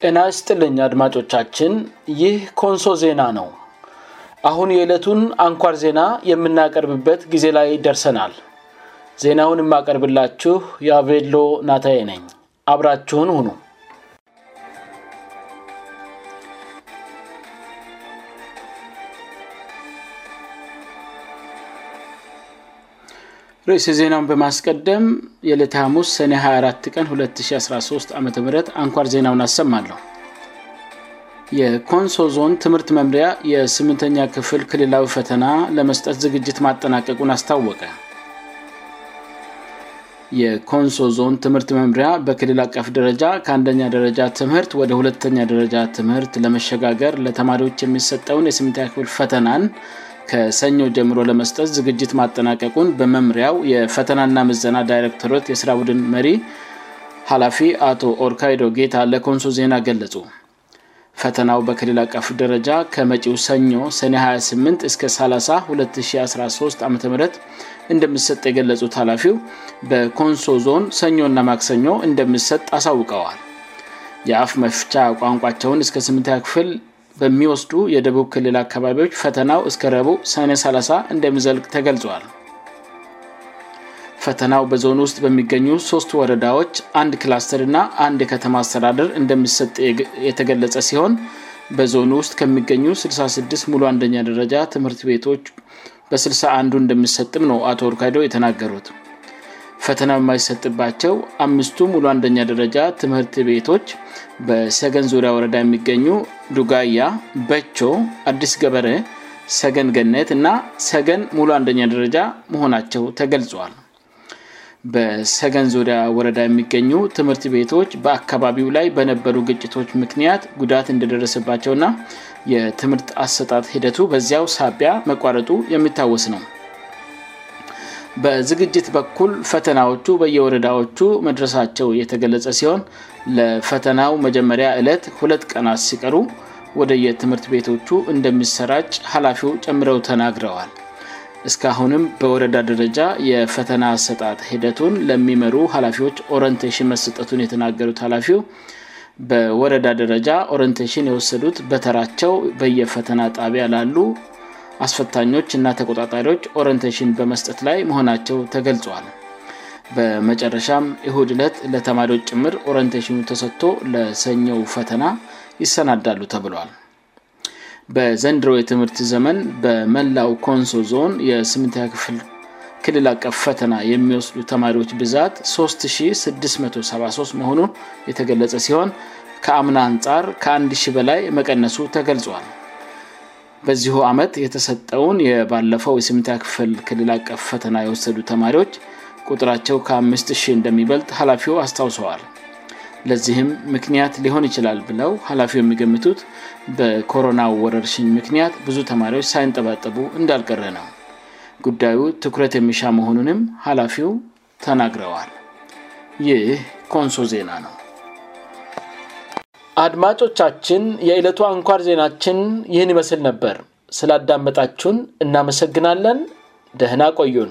እናስ ጥልኝ አድማጮቻችን ይህ ኮንሶ ዜና ነው አሁን የዕለቱን አንኳር ዜና የምናቀርብበት ጊዜ ላይ ደርሰናል ዜናውን የማቀርብላችሁ የአቬሎ ናታዬ ነኝ አብራችሁን ሁኑ ርእስ የዜናውን በማስቀደም የሌት ሙስ ሰኔ 24 ቀን 2013 ዓም አንኳር ዜናውን አሰማለሁ የኮንሶ ዞን ትምህርት መምሪያ የ8ምተኛ ክፍል ክልላዊ ፈተና ለመስጠት ዝግጅት ማጠናቀቁን አስታወቀ የኮንሶ ዞን ትምህርት መምሪያ በክልል አቀፍ ደረጃ ከአንደኛ ደረጃ ትምህርት ወደ ሁለተኛ ደረጃ ትምህርት ለመሸጋገር ለተማሪዎች የሚሰጠውን የ8ም ክፍል ፈተናን ከሰኞ ጀምሮ ለመስጠት ዝግጅት ማጠናቀቁን በመምሪያው የፈተናና መዘና ዳይረክተሮት የስራ ቡድን መሪ ኃላፊ አቶ ኦርካይዶ ጌታ ለኮንሶ ዜና ገለጹ ፈተናው በክሌል አቃፍ ደረጃ ከመጪው ሰኞ ሰኔ 28 እስ30213 ዓም እንደምሰጥ የገለት ኃላፊው በኮንሶ ዞን ሰኞና ማክሰኞ እንደምሰጥ አሳውቀዋል የአፍ መፍቻ ቋንቋቸውን እስ 8ምክፍል በሚወስዱ የደቡብ ክልል አካባቢዎች ፈተናው እስከ ረቡ ሰኔ30 እንደሚዘልቅ ተገልጸዋል ፈተናው በዞኑ ውስጥ በሚገኙ ሶስት ወረዳዎች አንድ ክላስተር ና አንድ የከተማ አስተዳደር እንደሚሰጥ የተገለጸ ሲሆን በዞኑ ውስጥ ከሚገኙ 66 ሙሉ 1ኛ ደረጃ ትምህርት ቤቶች በ6 አንዱ እንደሚሰጥም ነው አቶ ኦርካይዶ የተናገሩት ፈተና የማይሰጥባቸው አምስቱ ሙሉ አንደኛ ደረጃ ትምህርት ቤቶች በሰገን ዙሪያ ወረዳ የሚገኙ ዱጋያ በቾ አዲስ ገበረ ሰገን ገነት እና ሰገን ሙሉ አንደኛ ደረጃ መሆናቸው ተገልጿዋል በሰገን ዙሪያ ወረዳ የሚገኙ ትምህርት ቤቶች በአካባቢው ላይ በነበሩ ግጭቶች ምክንያት ጉዳት እንደደረስባቸው እና የትምህርት አሰጣት ሂደቱ በዚያው ሳቢያ መቋረጡ የሚታወስ ነው በዝግጅት በኩል ፈተናዎቹ በየወረዳዎቹ መድረሳቸው የተገለጸ ሲሆን ለፈተናው መጀመሪያ ዕለት 2ለት ቀናት ሲቀሩ ወደ የትምህርት ቤቶቹ እንደሚሰራጭ ሀላፊው ጨምረው ተናግረዋል እስካአሁንም በወረዳ ደረጃ የፈተና አሰጣት ሂደቱን ለሚመሩ ሃላፊዎች ኦረንቴሽን መሰጠቱን የተናገሩት ሃላፊው በወረዳ ደረጃ ኦረንቴሽን የወሰዱት በተራቸው በየፈተና ጣቢያ ላሉ አስፈታኞች እና ተቆጣጣሪዎች ኦሬንቴሽን በመስጠት ላይ መሆናቸው ተገልጿዋል በመጨረሻም ኢሁድ እለት ለተማሪዎች ጭምር ኦሬንቴሽኑ ተሰጥቶ ለሰኘው ፈተና ይሰናዳሉ ተብሏል በዘንድሮው የትምህርት ዘመን በመላው ኮንሶ ዞን የስምንት ክፍል ክልላ አቀፍ ፈተና የሚወስዱ ተማሪዎች ብዛት 3673 መሆኑን የተገለጸ ሲሆን ከአምና አንጻር ከ1ን በላይ መቀነሱ ተገልጿል በዚሁ አመት የተሰጠውን የባለፈው ስምታ ክፍል ክልል አቀፍፈተና የወሰዱ ተማሪዎች ቁጥራቸው ከአ00 እንደሚበልጥ ሀላፊው አስታውሰዋል ለዚህም ምክንያት ሊሆን ይችላል ብለው ሀላፊው የሚገምቱት በኮሮና ወረርሽኝ ምክንያት ብዙ ተማሪዎች ሳይንጠባጠቡ እንዳልቀረ ነው ጉዳዩ ትኩረት የሚሻ መሆኑንም ሀላፊው ተናግረዋል ይህ ኮንሶ ዜና ነው አድማጮቻችን የዕለቱ አንኳር ዜናችን ይህን ይመስል ነበር ስላዳመጣችሁን እናመሰግናለን ደህና ቆዩን